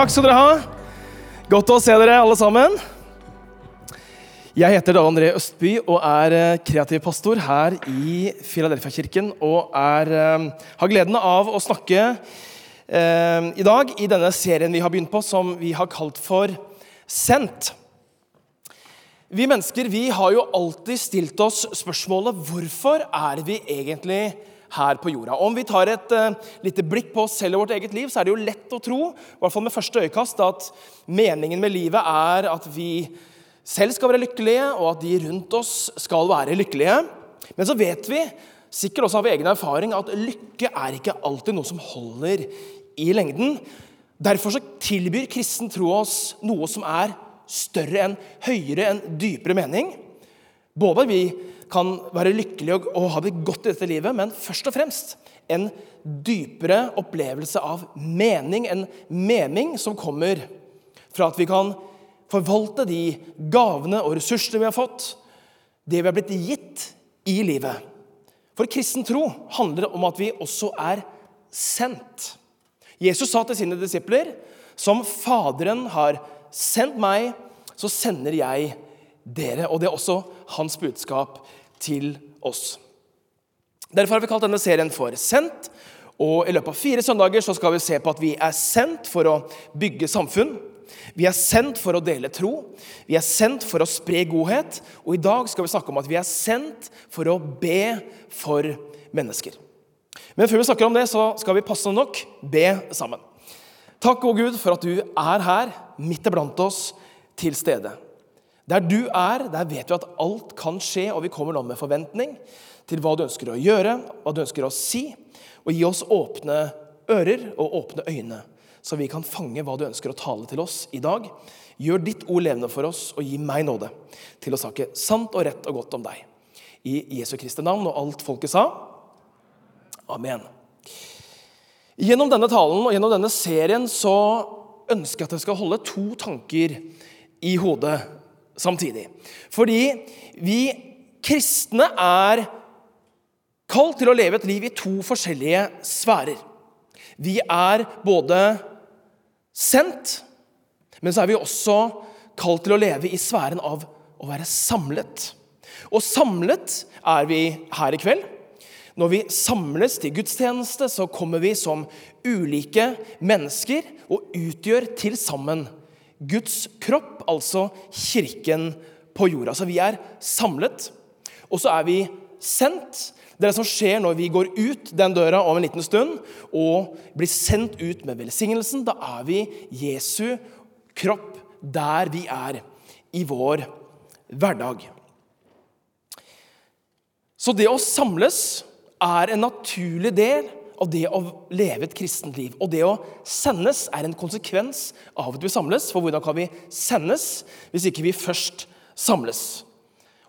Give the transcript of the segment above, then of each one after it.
Takk skal dere ha. Godt å se dere alle sammen. Jeg heter Dale André Østby og er eh, kreativ pastor her i Filadelfia-kirken. Og er, eh, har gleden av å snakke eh, i dag i denne serien vi har begynt på, som vi har kalt for Sendt. Vi mennesker vi har jo alltid stilt oss spørsmålet hvorfor er vi egentlig her på jorda. Om vi tar et uh, lite blikk på oss selv og vårt eget liv, så er det jo lett å tro i hvert fall med første øyekast, at meningen med livet er at vi selv skal være lykkelige, og at de rundt oss skal være lykkelige. Men så vet vi, sikkert også av egen erfaring, at lykke er ikke alltid noe som holder i lengden. Derfor så tilbyr kristen tro oss noe som er større enn, høyere enn, dypere mening. Både vi kan være lykkelige og, ha det godt i dette livet, men først og fremst en dypere opplevelse av mening. En mening som kommer fra at vi kan forvalte de gavene og ressursene vi har fått, det vi har blitt gitt i livet. For kristen tro handler om at vi også er sendt. Jesus sa til sine disipler, som Faderen har sendt meg, så sender jeg dere. Og det er også hans budskap til oss. Derfor har vi kalt denne serien for Sendt. Og I løpet av fire søndager så skal vi se på at vi er sendt for å bygge samfunn. Vi er sendt for å dele tro. Vi er sendt for å spre godhet. Og i dag skal vi snakke om at vi er sendt for å be for mennesker. Men før vi snakker om det, så skal vi passende nok be sammen. Takk, å Gud, for at du er her, midt iblant oss, til stede. Der du er, der vet vi at alt kan skje, og vi kommer nå med forventning til hva du ønsker å gjøre, hva du ønsker å si, og gi oss åpne ører og åpne øyne, så vi kan fange hva du ønsker å tale til oss i dag. Gjør ditt ord levende for oss, og gi meg nåde til å snakke sant og rett og godt om deg. I Jesu Kristi navn, og alt folket sa. Amen. Gjennom denne talen og gjennom denne serien så ønsker jeg at jeg skal holde to tanker i hodet samtidig. Fordi vi kristne er kalt til å leve et liv i to forskjellige sfærer. Vi er både sendt, men så er vi også kalt til å leve i sfæren av å være samlet. Og samlet er vi her i kveld. Når vi samles til gudstjeneste, så kommer vi som ulike mennesker og utgjør til sammen Guds kropp, altså kirken på jorda. Så vi er samlet, og så er vi sendt. Det er det som skjer når vi går ut den døra om en liten stund og blir sendt ut med velsignelsen. Da er vi Jesu kropp der vi er i vår hverdag. Så det å samles er en naturlig del av det å leve et kristent liv. Og det å sendes er en konsekvens av at vi samles. For hvordan kan vi sendes hvis ikke vi først samles?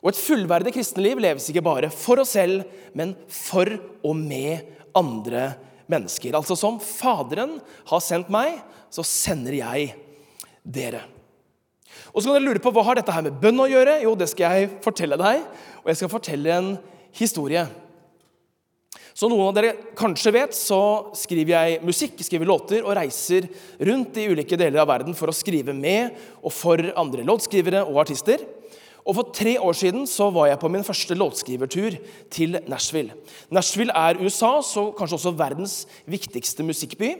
Og Et fullverdig kristenliv leves ikke bare for oss selv, men for og med andre mennesker. Altså som Faderen har sendt meg, så sender jeg dere. Og så kan dere lure på Hva har dette her med bønn å gjøre? Jo, det skal jeg fortelle deg. Og jeg skal fortelle en historie. Som noen av dere kanskje vet, så skriver jeg musikk, skriver låter og reiser rundt i ulike deler av verden for å skrive med og for andre låtskrivere og artister. Og For tre år siden så var jeg på min første låtskrivertur til Nashville. Nashville er USA, så kanskje også verdens viktigste musikkby.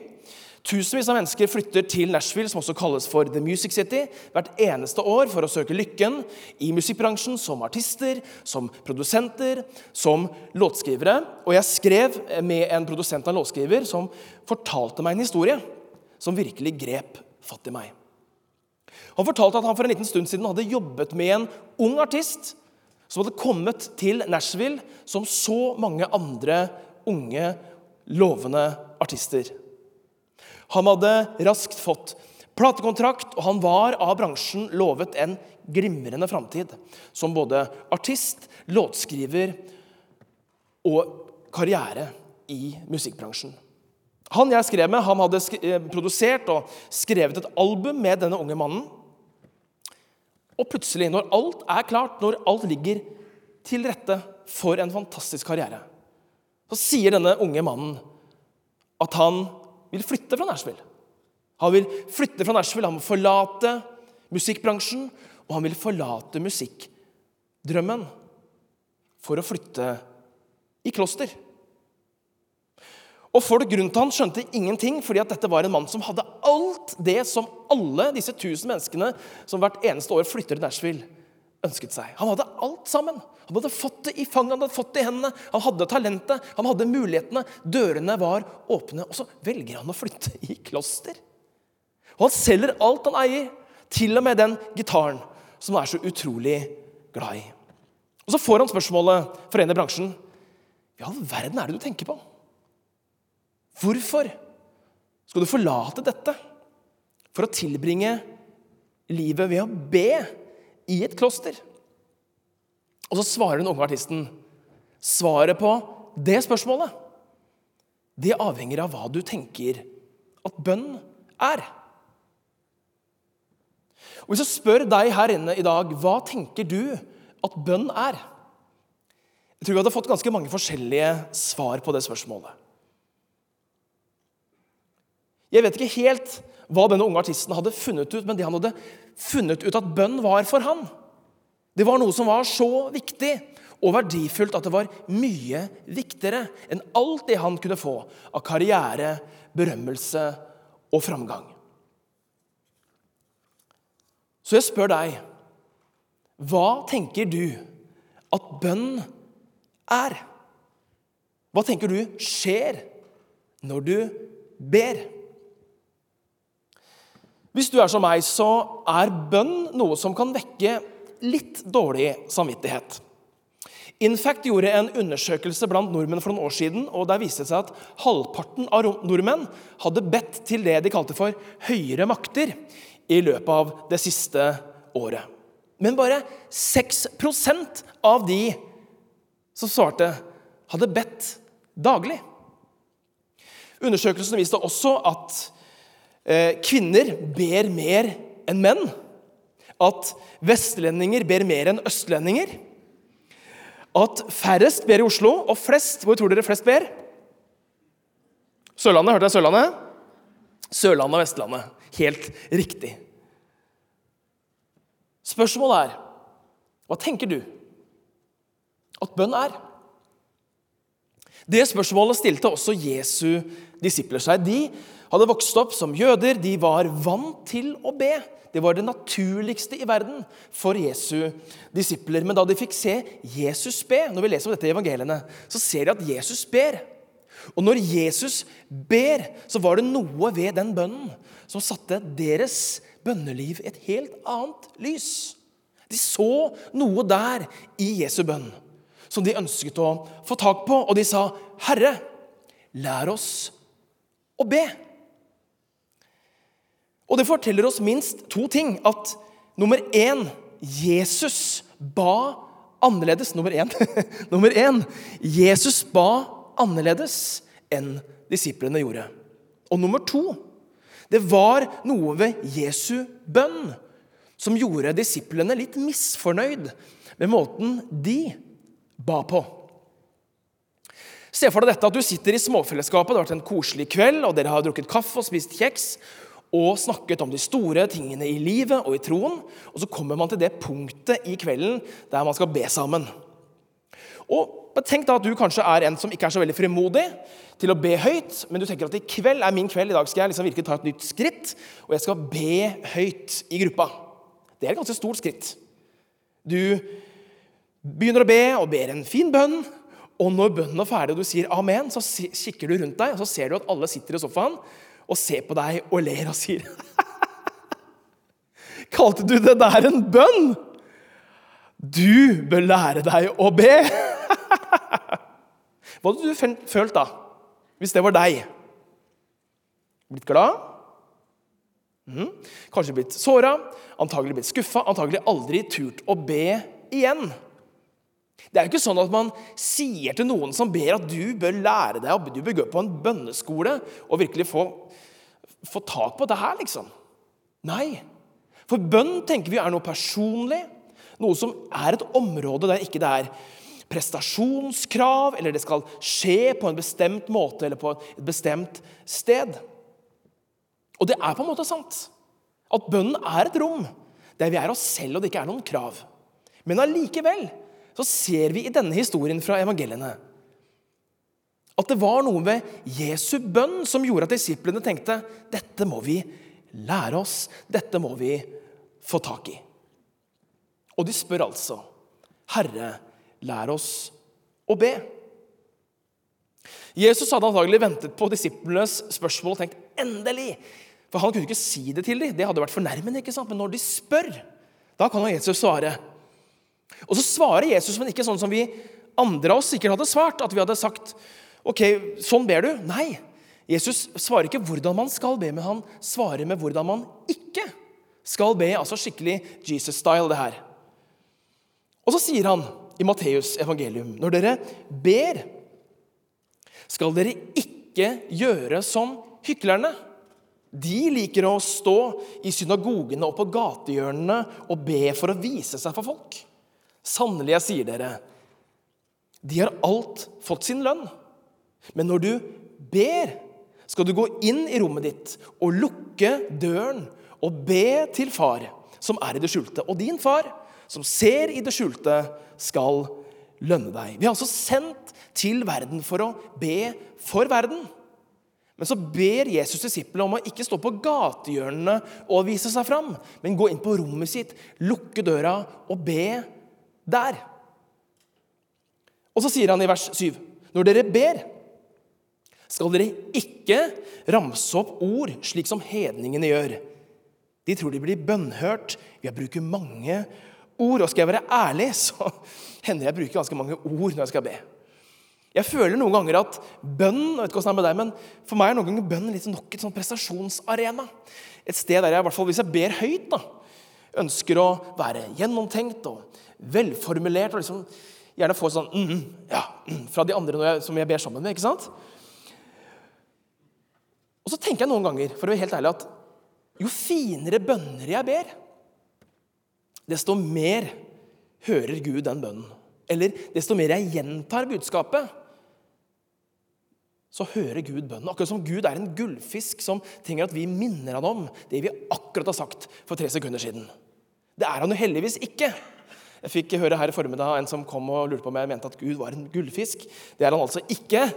Tusenvis av mennesker flytter til Nashville, som også kalles for The Music City, hvert eneste år for å søke lykken i musikkbransjen som artister, som produsenter, som låtskrivere. Og jeg skrev med en produsent av en låtskriver som fortalte meg en historie som virkelig grep fatt i meg. Han fortalte at han for en liten stund siden hadde jobbet med en ung artist som hadde kommet til Nashville som så mange andre unge, lovende artister. Han hadde raskt fått platekontrakt, og han var av bransjen lovet en glimrende framtid som både artist, låtskriver og karriere i musikkbransjen. Han jeg skrev med, han hadde eh, produsert og skrevet et album med denne unge mannen. Og plutselig, når alt er klart, når alt ligger til rette for en fantastisk karriere, så sier denne unge mannen at han vil flytte fra Nashville. Han vil flytte fra Nashville, han må forlate musikkbransjen, og han vil forlate musikkdrømmen for å flytte i kloster. Og Folk rundt han skjønte ingenting, fordi at dette var en mann som hadde alt det som alle disse tusen menneskene som hvert eneste år flytter til Nashville, ønsket seg. Han hadde alt sammen. Han hadde fått det i fanget, han hadde fått det i hendene, han hadde talentet, han hadde mulighetene. Dørene var åpne. Og så velger han å flytte i kloster. Og han selger alt han eier, til og med den gitaren som han er så utrolig glad i. Og Så får han spørsmålet fra en i bransjen. Hva i all verden er det du tenker på? Hvorfor skal du forlate dette for å tilbringe livet ved å be i et kloster? Og så svarer den unge artisten svaret på det spørsmålet. Det avhenger av hva du tenker at bønn er. Og Hvis jeg spør deg her inne i dag hva tenker du at bønn er, jeg tror vi hadde fått ganske mange forskjellige svar på det spørsmålet. Jeg vet ikke helt hva denne unge artisten hadde funnet ut, men det han hadde funnet ut at bønn var for han, det var noe som var så viktig og verdifullt at det var mye viktigere enn alt det han kunne få av karriere, berømmelse og framgang. Så jeg spør deg, hva tenker du at bønn er? Hva tenker du skjer når du ber? Hvis du er som meg, så er bønn noe som kan vekke litt dårlig samvittighet. Infact gjorde en undersøkelse blant nordmenn for noen år siden, og der viste det seg at halvparten av nordmenn hadde bedt til det de kalte for høyere makter i løpet av det siste året. Men bare 6% av de som svarte, hadde bedt daglig. Undersøkelsen viste også at kvinner ber mer enn menn. At vestlendinger ber mer enn østlendinger. At færrest ber i Oslo, og flest Hvor tror dere flest ber? Sørlandet. Hørte jeg Sørlandet? Sørlandet og Vestlandet. Helt riktig. Spørsmålet er hva tenker du at bønn er? Det spørsmålet stilte også Jesu disipler seg. De hadde vokst opp som jøder. De var vant til å be. Det var det naturligste i verden for Jesu disipler. Men da de fikk se Jesus be, når vi leser om dette i evangeliene, så ser de at Jesus ber. Og når Jesus ber, så var det noe ved den bønnen som satte deres bønneliv et helt annet lys. De så noe der i Jesu bønn som de ønsket å få tak på, og de sa, 'Herre, lær oss å be'. Og det forteller oss minst to ting. At nummer én Jesus ba annerledes. Nummer én, nummer én Jesus ba annerledes enn disiplene gjorde. Og nummer to det var noe ved Jesu bønn som gjorde disiplene litt misfornøyd med måten de ba på. Se for deg dette at du sitter i småfellesskapet, det har vært en koselig kveld, og dere har drukket kaffe og spist kjeks og snakket om de store tingene i livet og i troen. Og så kommer man til det punktet i kvelden der man skal be sammen. Og Tenk da at du kanskje er en som ikke er så veldig frimodig til å be høyt, men du tenker at i kveld er min kveld, i dag skal jeg liksom virkelig ta et nytt skritt, og jeg skal be høyt i gruppa. Det er et ganske stort skritt. Du begynner å be og ber en fin bønn, og når bønnen er ferdig og du sier amen, så kikker du rundt deg, og så ser du at alle sitter i sofaen og ser på deg og ler og sier Kalte du det der en bønn? Du bør lære deg å be. Hva hadde du følt da, hvis det var deg? Blitt glad? Mm. Kanskje blitt såra, antagelig blitt skuffa, antagelig aldri turt å be igjen. Det er jo ikke sånn at man sier til noen som ber at du bør lære deg, du bør gå på en bønneskole og virkelig få, få tak på det her, liksom. Nei. For bønn tenker vi er noe personlig, noe som er et område der ikke det er prestasjonskrav, eller det skal skje på en bestemt måte eller på et bestemt sted. Og det er på en måte sant. At bønnen er et rom der vi er oss selv, og det ikke er noen krav. Men allikevel så ser vi i denne historien fra evangeliene at det var noe ved Jesu bønn som gjorde at disiplene tenkte dette må vi lære oss, dette må vi få tak i. Og de spør altså, Herre, lær oss å be. Jesus hadde antagelig ventet på disiplenes spørsmål og tenkt endelig. For han kunne ikke si det til dem. Det hadde vært fornærmende. ikke sant? Men når de spør, da kan Jesus svare. Og så svarer Jesus, men ikke sånn som vi andre av oss sikkert hadde svart. At vi hadde sagt Ok, sånn ber du? Nei. Jesus svarer ikke hvordan man skal be, men han svarer med hvordan man ikke skal be. Altså skikkelig Jesus-style, det her. Og så sier han i Matteus evangelium når dere ber, skal dere ikke gjøre som hyklerne. De liker å stå i synagogene og på gatehjørnene og be for å vise seg for folk. Sannelig, jeg sier dere, de har alt fått sin lønn. Men når du ber, skal du gå inn i rommet ditt og lukke døren og be til far, som er i det skjulte. Og din far, som ser i det skjulte, skal lønne deg. Vi er altså sendt til verden for å be for verden. Men så ber Jesus disiplene om å ikke stå på gatehjørnene og vise seg fram, men gå inn på rommet sitt, lukke døra og be der. Og så sier han i vers 7.: Når dere ber, skal dere ikke ramse opp ord slik som hedningene gjør. De tror de blir bønnhørt ved å bruke mange ord. Og skal jeg være ærlig, så hender jeg bruker ganske mange ord når jeg skal be. Jeg føler noen ganger at bønn jeg vet ikke hvordan det er med deg, men for meg er noen ganger bønn litt nok et sånn prestasjonsarena. Et sted der jeg, i hvert fall hvis jeg ber høyt, da, ønsker å være gjennomtenkt og velformulert. og liksom Gjerne få sånn mm, ja, mm, fra de andre jeg, som jeg ber sammen med. ikke sant? Og så tenker jeg noen ganger for å være helt ærlig, at jo finere bønner jeg ber, desto mer hører Gud den bønnen. Eller desto mer jeg gjentar budskapet, så hører Gud bønnen. Akkurat som Gud er en gullfisk som trenger at vi minner han om det vi akkurat har sagt for tre sekunder siden. Det er han jo heldigvis ikke. Jeg fikk høre her i formiddag en som kom og lurte på om jeg mente at Gud var en gullfisk. Det er han altså ikke.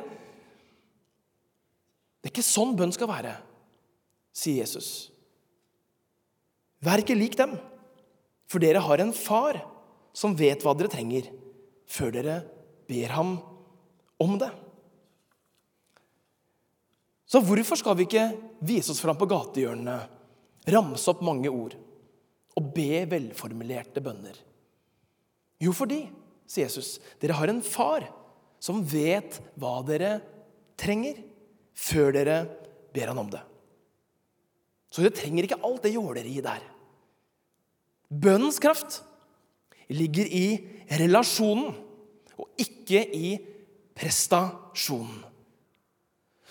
Det er ikke sånn bønn skal være, sier Jesus. Vær ikke lik dem, for dere har en far som vet hva dere trenger, før dere ber ham om det. Så hvorfor skal vi ikke vise oss fram på gatehjørnene, ramse opp mange ord og be velformulerte bønner? Jo, fordi, sier Jesus, dere har en far som vet hva dere trenger før dere ber han om det. Så dere trenger ikke alt det jåleriet der. Bønnens kraft ligger i relasjonen og ikke i prestasjonen.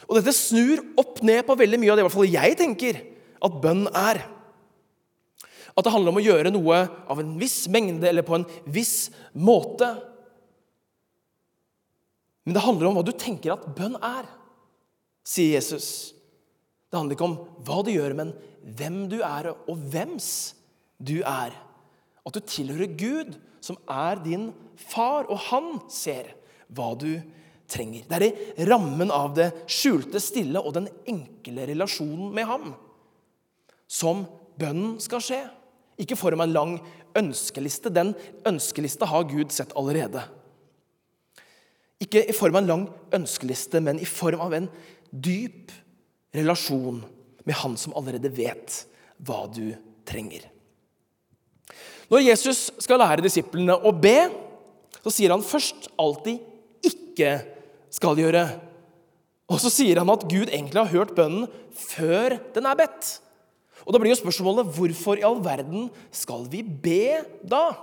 Og dette snur opp ned på veldig mye av det i hvert fall jeg tenker at bønn er. At det handler om å gjøre noe av en viss mengde eller på en viss måte. Men det handler om hva du tenker at bønn er sier Jesus. Det handler ikke om hva du gjør, men hvem du er, og hvems du er. At du tilhører Gud, som er din far, og han ser hva du trenger. Det er i rammen av det skjulte, stille og den enkle relasjonen med ham som bønnen skal skje. Ikke form av en lang ønskeliste. Den ønskelista har Gud sett allerede. Ikke i form av en lang ønskeliste, men i form av en dyp relasjon med Han som allerede vet hva du trenger. Når Jesus skal lære disiplene å be, så sier han først alltid 'ikke skal gjøre'. Og så sier han at Gud egentlig har hørt bønnen før den er bedt. Og Da blir jo spørsmålet hvorfor i all verden skal vi be da?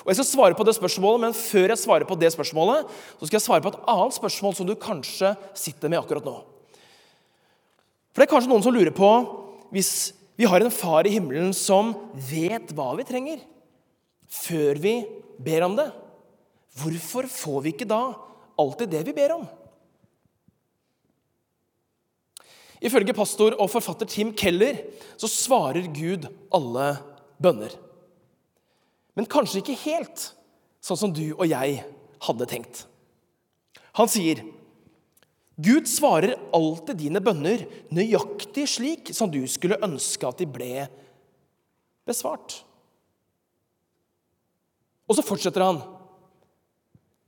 Og Jeg skal svare på det spørsmålet, men før jeg svarer på det spørsmålet, så skal jeg svare på et annet spørsmål som du kanskje sitter med akkurat nå. For det er kanskje noen som lurer på hvis vi har en far i himmelen som vet hva vi trenger, før vi ber om det, hvorfor får vi ikke da alltid det vi ber om? Ifølge pastor og forfatter Tim Keller så svarer Gud alle bønner. Men kanskje ikke helt sånn som du og jeg hadde tenkt. Han sier, 'Gud svarer alltid dine bønner nøyaktig slik som du skulle ønske at de ble besvart.' Og så fortsetter han.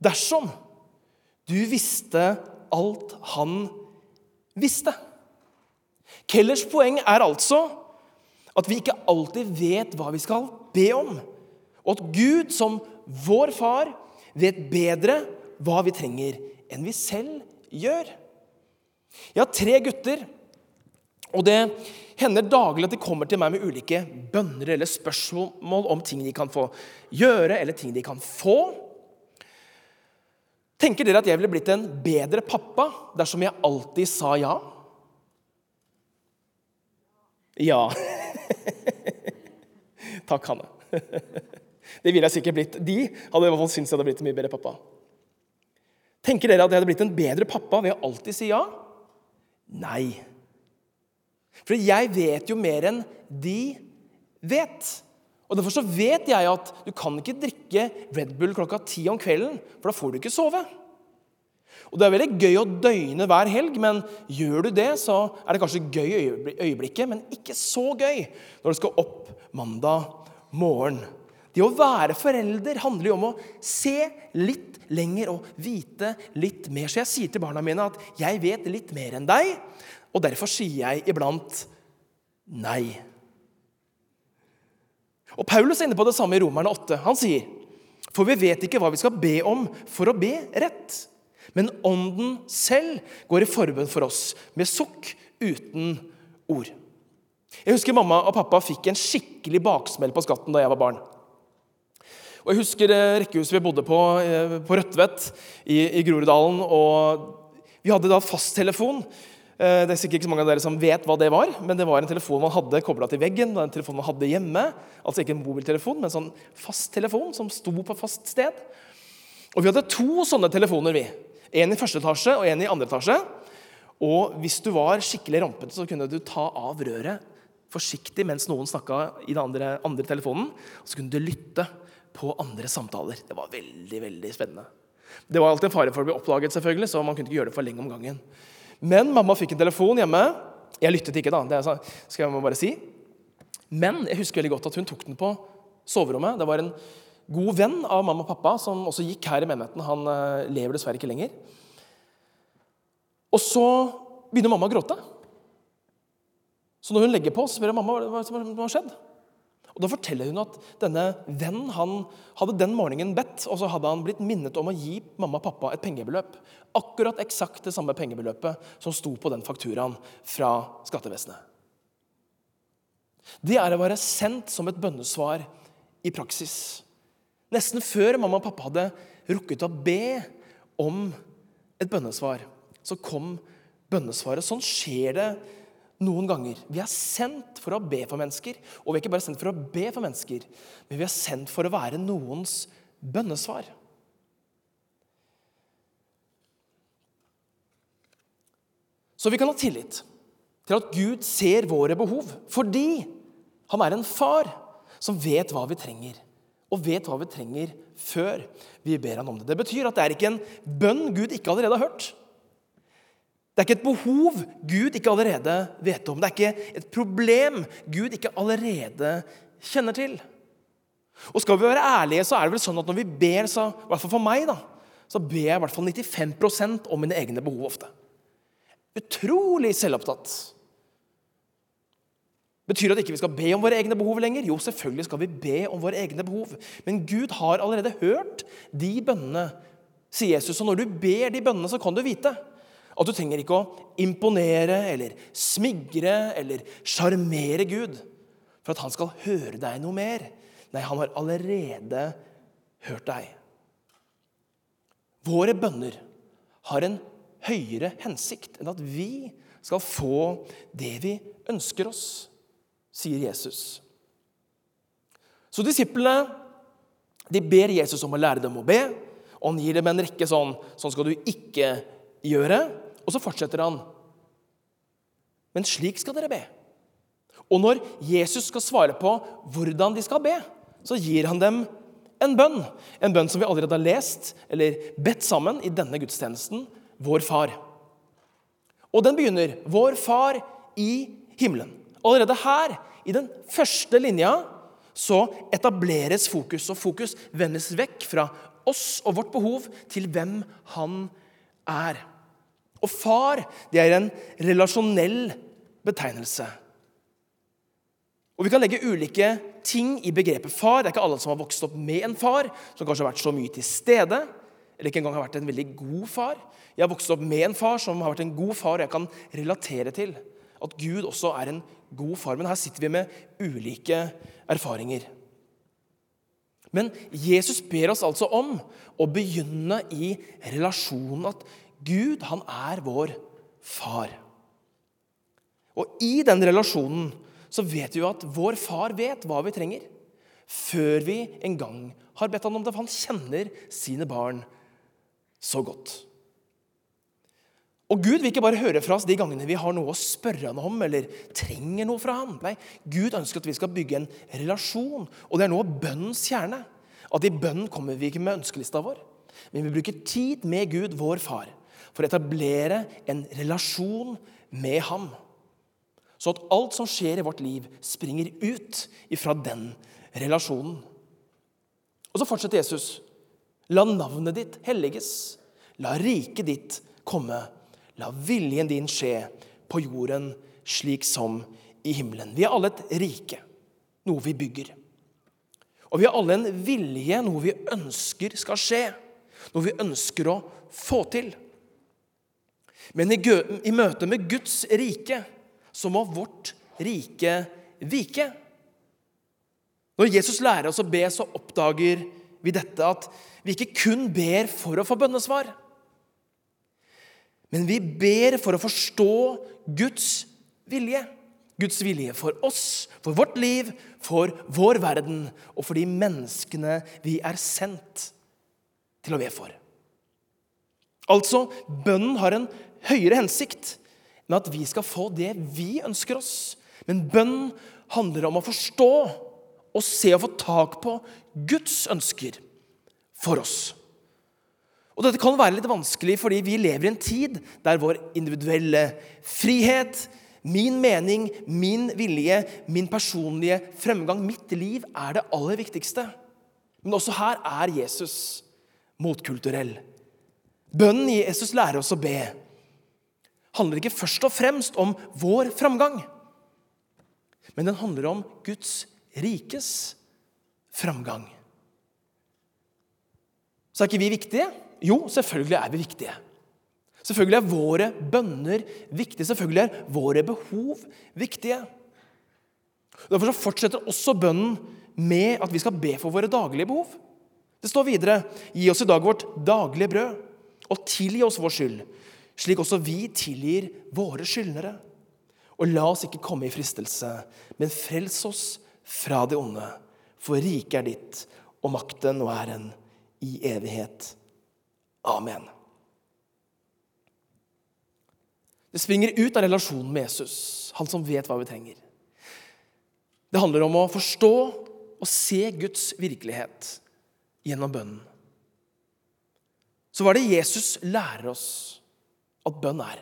Dersom du visste alt han visste. Kellers poeng er altså at vi ikke alltid vet hva vi skal be om, og at Gud som vår far vet bedre hva vi trenger, enn vi selv gjør. Jeg har tre gutter, og det hender daglig at de kommer til meg med ulike bønner eller spørsmål om ting de kan få gjøre, eller ting de kan få. Tenker dere at jeg ville blitt en bedre pappa dersom jeg alltid sa ja? Ja. Takk, Hanne. Det ville jeg sikkert blitt. De hadde i hvert fall syntes jeg hadde blitt en mye bedre pappa. Tenker dere at jeg hadde blitt en bedre pappa ved å alltid si ja? Nei. For jeg vet jo mer enn de vet. Og Derfor så vet jeg at du kan ikke drikke Red Bull klokka ti om kvelden, for da får du ikke sove. Og Det er veldig gøy å døgne hver helg, men gjør du det, så er det kanskje gøy i øyeblikket, men ikke så gøy når du skal opp mandag morgen. Det å være forelder handler jo om å se litt lenger og vite litt mer. Så jeg sier til barna mine at 'jeg vet litt mer enn deg', og derfor sier jeg iblant nei. Og Paulus er inne på det samme i Romerne 8. Han sier, 'For vi vet ikke hva vi skal be om for å be rett.' Men Ånden selv går i forbønn for oss med sukk uten ord. Jeg husker Mamma og pappa fikk en skikkelig baksmell på skatten da jeg var barn. Og Jeg husker eh, rekkehuset vi bodde på eh, på Rødtvet i, i Groruddalen. og Vi hadde da fasttelefon. Eh, det er sikkert ikke så mange av dere som vet hva det var, men det var en telefon man hadde kobla til veggen. en telefon man hadde hjemme, Altså ikke en mobiltelefon, men en sånn fast telefon som sto på fast sted. Og Vi hadde to sånne telefoner. vi. En i første etasje og en i andre etasje. Og hvis du var skikkelig rampete, så kunne du ta av røret forsiktig mens noen snakka i den andre, andre telefonen. Og så kunne du lytte på andre samtaler. Det var veldig veldig spennende. Det var alltid en fare for å bli oppdaget, selvfølgelig, så man kunne ikke gjøre det for lenge om gangen. Men mamma fikk en telefon hjemme. Jeg lyttet ikke, da. det skal jeg bare si. Men jeg husker veldig godt at hun tok den på soverommet. Det var en god venn av mamma og pappa som også gikk her i menigheten. Han uh, lever dessverre ikke lenger. Og så begynner mamma å gråte. Så når hun legger på, så spør jeg mamma hva som har skjedd. Og Da forteller hun at denne vennen han hadde den morgenen bedt, og så hadde han blitt minnet om å gi mamma og pappa et pengebeløp. Akkurat eksakt det samme pengebeløpet som sto på den fakturaen fra skattevesenet. Det er å være sendt som et bønnesvar i praksis. Nesten før mamma og pappa hadde rukket å be om et bønnesvar, så kom bønnesvaret. Sånn skjer det noen ganger. Vi er sendt for å be for mennesker. Og vi er ikke bare sendt for å be for mennesker, men vi er sendt for å være noens bønnesvar. Så vi kan ha tillit til at Gud ser våre behov, fordi han er en far som vet hva vi trenger, og vet hva vi trenger før vi ber han om det. Det betyr at det er ikke en bønn Gud ikke allerede har hørt. Det er ikke et behov Gud ikke allerede vet om. Det er ikke et problem Gud ikke allerede kjenner til. Og skal vi være ærlige, så er det vel sånn at når vi ber, så, i hvert fall for meg, da, så ber jeg i hvert fall 95% om mine egne behov ofte. Utrolig selvopptatt. Betyr det at ikke vi skal be om våre egne behov lenger? Jo, selvfølgelig skal vi be om våre egne behov. Men Gud har allerede hørt de bønnene, sier Jesus. Og når du ber de bønnene, så kan du vite at du trenger ikke å imponere eller smigre eller sjarmere Gud for at han skal høre deg noe mer. Nei, han har allerede hørt deg. Våre bønner har en høyere hensikt enn at vi skal få det vi ønsker oss, sier Jesus. Så disiplene de ber Jesus om å lære dem å be, og han gir dem en rekke sånn Sånn skal du ikke gjøre. Og så fortsetter han. men slik skal dere be. Og når Jesus skal svare på hvordan de skal be, så gir han dem en bønn. En bønn som vi allerede har lest eller bedt sammen i denne gudstjenesten, Vår Far. Og den begynner Vår Far i himmelen. Allerede her, i den første linja, så etableres fokus, og fokus vendes vekk fra oss og vårt behov til hvem han er. Og far, det er en relasjonell betegnelse. Og Vi kan legge ulike ting i begrepet far. Det er ikke alle som har vokst opp med en far, som kanskje har vært så mye til stede, eller ikke engang har vært en veldig god far. Jeg har vokst opp med en far som har vært en god far, og jeg kan relatere til at Gud også er en god far. Men her sitter vi med ulike erfaringer. Men Jesus ber oss altså om å begynne i relasjonen at han er vår far. Og i den relasjonen så vet vi jo at vår far vet hva vi trenger, før vi en gang har bedt han om det. For han kjenner sine barn så godt. Og Gud vil ikke bare høre fra oss de gangene vi har noe å spørre han om eller trenger noe fra ham. Nei, Gud ønsker at vi skal bygge en relasjon, og det er noe av bønnens kjerne. At i bønnen kommer vi ikke med ønskelista vår, men vi bruker tid med Gud, vår far, for å etablere en relasjon med ham. Så at alt som skjer i vårt liv, springer ut ifra den relasjonen. Og så fortsetter Jesus. La navnet ditt helliges. La riket ditt komme. La viljen din skje på jorden slik som i himmelen. Vi er alle et rike, noe vi bygger. Og vi har alle en vilje, noe vi ønsker skal skje. Noe vi ønsker å få til. Men i, i møte med Guds rike så må vårt rike vike. Når Jesus lærer oss å be, så oppdager vi dette at vi ikke kun ber for å få bønnesvar. Men vi ber for å forstå Guds vilje. Guds vilje for oss, for vårt liv, for vår verden og for de menneskene vi er sendt til å be for. Altså, bønnen har en høyere hensikt med at vi skal få det vi ønsker oss. Men bønn handler om å forstå og se og få tak på Guds ønsker for oss. Og Dette kan være litt vanskelig fordi vi lever i en tid der vår individuelle frihet, min mening, min vilje, min personlige fremgang, mitt liv, er det aller viktigste. Men også her er Jesus motkulturell. Bønnen Jesus lærer oss å be, handler ikke først og fremst om vår framgang, men den handler om Guds rikes framgang. Så er ikke vi viktige? Jo, selvfølgelig er vi viktige. Selvfølgelig er våre bønner viktige. Selvfølgelig er våre behov viktige. Derfor så fortsetter også bønnen med at vi skal be for våre daglige behov. Det står videre.: Gi oss i dag vårt daglige brød, og tilgi oss vår skyld, slik også vi tilgir våre skyldnere. Og la oss ikke komme i fristelse, men frels oss fra det onde. For riket er ditt, og makten og æren i evighet. Amen. Det springer ut av relasjonen med Jesus, han som vet hva vi trenger. Det handler om å forstå og se Guds virkelighet gjennom bønnen. Så hva er det Jesus lærer oss at bønn er?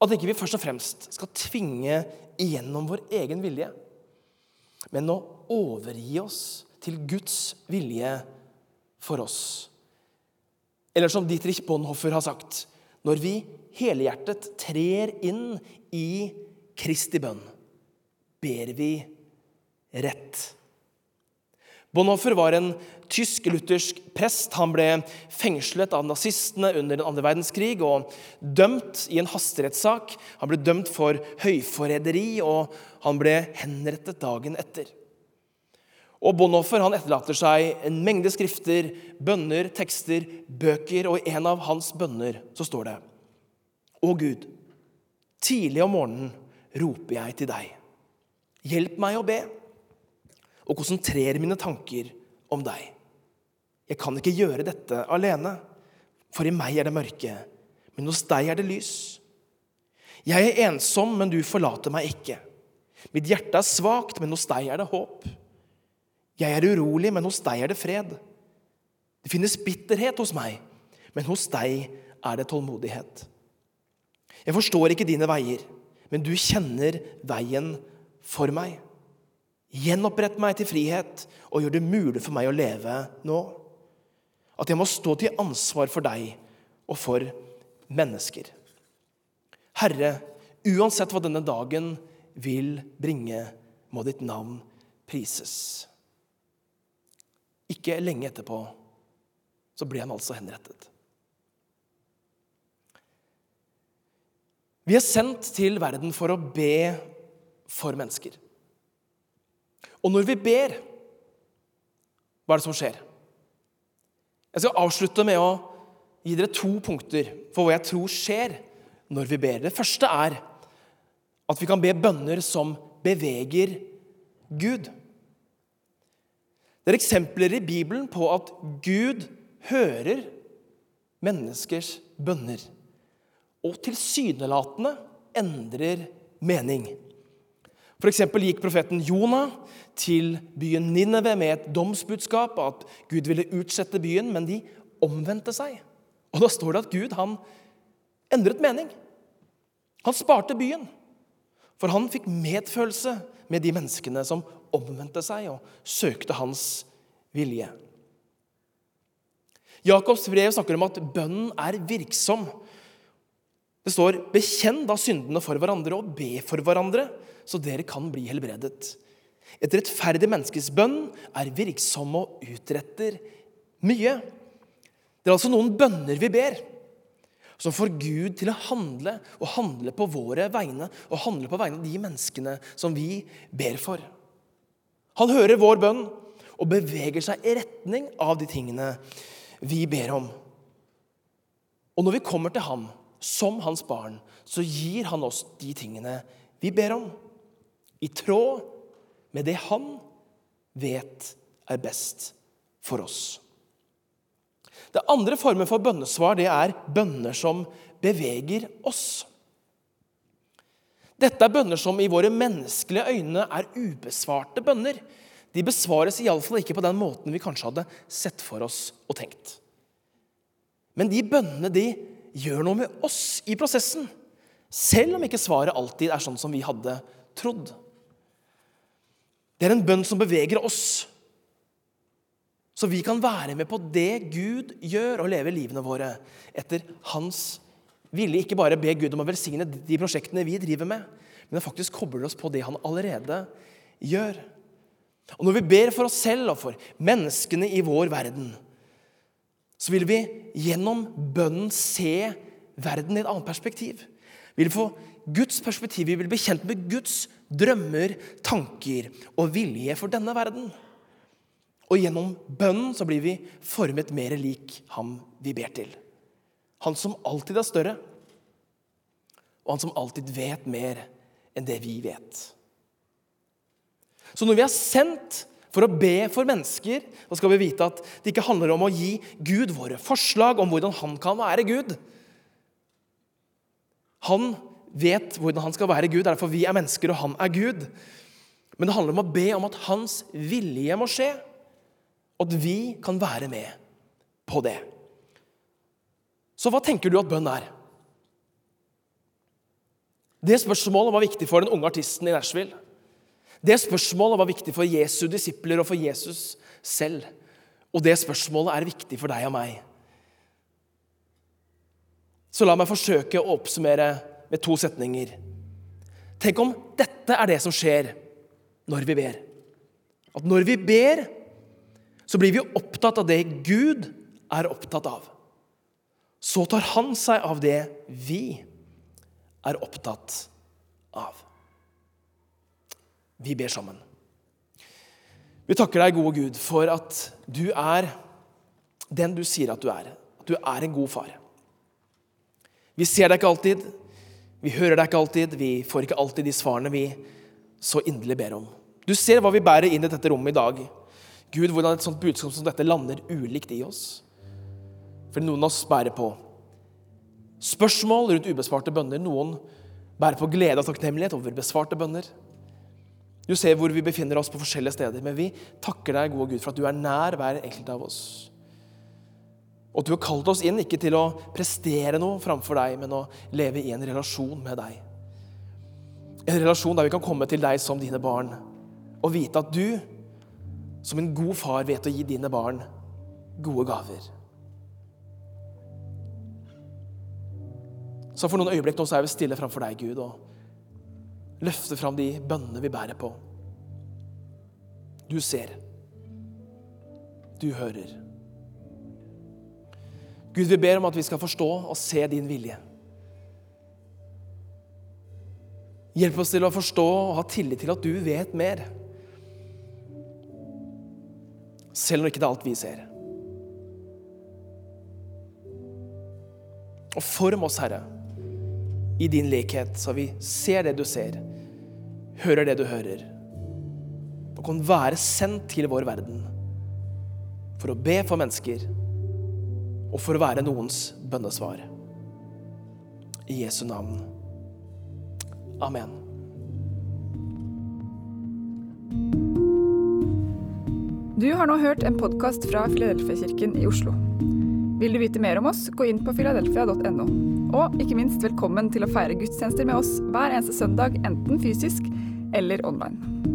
At ikke vi først og fremst skal tvinge igjennom vår egen vilje, men å overgi oss til Guds vilje for oss. Eller som Dietrich Bonhoffer har sagt når vi helhjertet trer inn i Kristi bønn, ber vi rett. Bonhoffer var en tysk-luthersk prest. Han ble fengslet av nazistene under den andre verdenskrig og dømt i en hasterettssak. Han ble dømt for høyforræderi, og han ble henrettet dagen etter. Og Bonhoffer han etterlater seg en mengde skrifter, bønner, tekster, bøker, og i en av hans bønner så står det Å Gud, tidlig om morgenen roper jeg til deg. Hjelp meg å be og konsentrere mine tanker om deg. Jeg kan ikke gjøre dette alene, for i meg er det mørke, men hos deg er det lys. Jeg er ensom, men du forlater meg ikke. Mitt hjerte er svakt, men hos deg er det håp. Jeg er urolig, men hos deg er det fred. Det finnes bitterhet hos meg, men hos deg er det tålmodighet. Jeg forstår ikke dine veier, men du kjenner veien for meg. Gjenopprett meg til frihet og gjør det mulig for meg å leve nå. At jeg må stå til ansvar for deg og for mennesker. Herre, uansett hva denne dagen vil bringe, må ditt navn prises. Ikke lenge etterpå så ble han altså henrettet. Vi er sendt til verden for å be for mennesker. Og når vi ber, hva er det som skjer? Jeg skal avslutte med å gi dere to punkter for hva jeg tror skjer når vi ber. Det første er at vi kan be bønner som beveger Gud. Det er eksempler i Bibelen på at Gud hører menneskers bønner og tilsynelatende endrer mening. F.eks. gikk profeten Jonah til byen Nineve med et domsbudskap at Gud ville utsette byen, men de omvendte seg. Og Da står det at Gud han endret mening. Han sparte byen. For han fikk medfølelse med de menneskene som omvendte seg og søkte hans vilje. Jakobs brev snakker om at bønnen er virksom. Det står 'bekjenn da syndene for hverandre og be for hverandre', så dere kan bli helbredet. Et rettferdig menneskes bønn er virksom og utretter mye. Det er altså noen bønner vi ber, som får Gud til å handle, og handle på våre vegne, og handle på vegne av de menneskene som vi ber for. Han hører vår bønn og beveger seg i retning av de tingene vi ber om. Og når vi kommer til ham som hans barn, så gir han oss de tingene vi ber om i tråd med det han vet er best for oss. Det andre formen for bønnesvar det er bønner som beveger oss. Dette er bønner som i våre menneskelige øyne er ubesvarte bønner. De besvares iallfall ikke på den måten vi kanskje hadde sett for oss og tenkt. Men de bønnene de gjør noe med oss i prosessen, selv om ikke svaret alltid er sånn som vi hadde trodd. Det er en bønn som beveger oss. Så vi kan være med på det Gud gjør, og leve livene våre etter hans vilje. Ikke bare be Gud om å velsigne de prosjektene vi driver med, men faktisk kobler oss på det han allerede gjør. Og Når vi ber for oss selv og for menneskene i vår verden, så vil vi gjennom bønnen se verden i et annet perspektiv. Vi vil få Guds perspektiv. Vi vil bli kjent med Guds drømmer, tanker og vilje for denne verden. Og gjennom bønnen så blir vi formet mer lik ham vi ber til. Han som alltid er større, og han som alltid vet mer enn det vi vet. Så når vi er sendt for å be for mennesker, da skal vi vite at det ikke handler om å gi Gud våre forslag om hvordan han kan være Gud. Han vet hvordan han skal være Gud. Derfor vi er mennesker, og han er Gud. Men det handler om å be om at hans vilje må skje, og at vi kan være med på det. Så hva tenker du at bønn er? Det spørsmålet var viktig for den unge artisten i Nashville. Det spørsmålet var viktig for Jesu disipler og for Jesus selv. Og det spørsmålet er viktig for deg og meg. Så la meg forsøke å oppsummere med to setninger. Tenk om dette er det som skjer når vi ber. At når vi ber, så blir vi opptatt av det Gud er opptatt av. Så tar Han seg av det vi er opptatt av. Vi ber sammen. Vi takker deg, gode Gud, for at du er den du sier at du er. At du er en god far. Vi ser deg ikke alltid, vi hører deg ikke alltid, vi får ikke alltid de svarene vi så inderlig ber om. Du ser hva vi bærer inn i dette rommet i dag. Gud, hvordan et sånt budskap som dette lander ulikt i oss. For noen av oss bærer på spørsmål rundt ubesvarte bønner. Noen bærer på glede og takknemlighet over besvarte bønner. Du ser hvor vi befinner oss på forskjellige steder, men vi takker deg, gode Gud, for at du er nær hver enkelt av oss. Og at du har kalt oss inn ikke til å prestere noe framfor deg, men å leve i en relasjon med deg. En relasjon der vi kan komme til deg som dine barn og vite at du, som en god far, vet å gi dine barn gode gaver. Så for noen øyeblikk nå så er vi stille framfor deg, Gud, og løfter fram de bønnene vi bærer på. Du ser. Du hører. Gud, vi ber om at vi skal forstå og se din vilje. Hjelp oss til å forstå og ha tillit til at du vet mer. Selv når ikke det er alt vi ser. Og form oss, Herre, i din likhet, så vi ser det du ser, hører det du hører, og kan være sendt til vår verden for å be for mennesker og for å være noens bønnesvar. I Jesu navn. Amen. Du har nå hørt en podkast fra Filadelfia-kirken i Oslo. Vil du vite mer om oss, gå inn på filadelfia.no. Og ikke minst velkommen til å feire gudstjenester med oss hver eneste søndag, enten fysisk eller online.